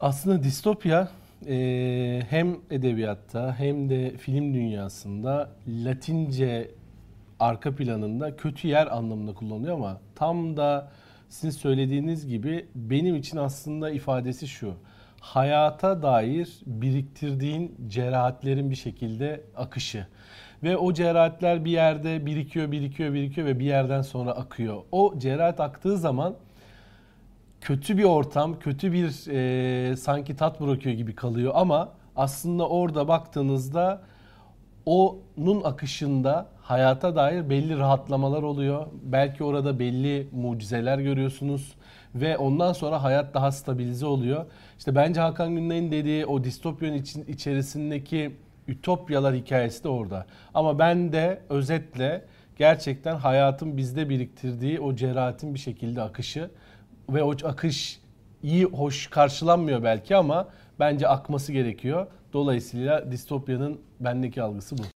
Aslında distopya e, hem edebiyatta hem de film dünyasında Latince arka planında kötü yer anlamında kullanılıyor ama tam da sizin söylediğiniz gibi benim için aslında ifadesi şu. Hayata dair biriktirdiğin cerahatlerin bir şekilde akışı. Ve o cerahatler bir yerde birikiyor, birikiyor, birikiyor ve bir yerden sonra akıyor. O cerahat aktığı zaman kötü bir ortam, kötü bir e, sanki tat bırakıyor gibi kalıyor ama aslında orada baktığınızda onun akışında hayata dair belli rahatlamalar oluyor. Belki orada belli mucizeler görüyorsunuz ve ondan sonra hayat daha stabilize oluyor. İşte bence Hakan Güney'in dediği o distopyanın için, içerisindeki ütopyalar hikayesi de orada. Ama ben de özetle gerçekten hayatın bizde biriktirdiği o cerahatin bir şekilde akışı ve o akış iyi hoş karşılanmıyor belki ama bence akması gerekiyor. Dolayısıyla distopyanın bendeki algısı bu.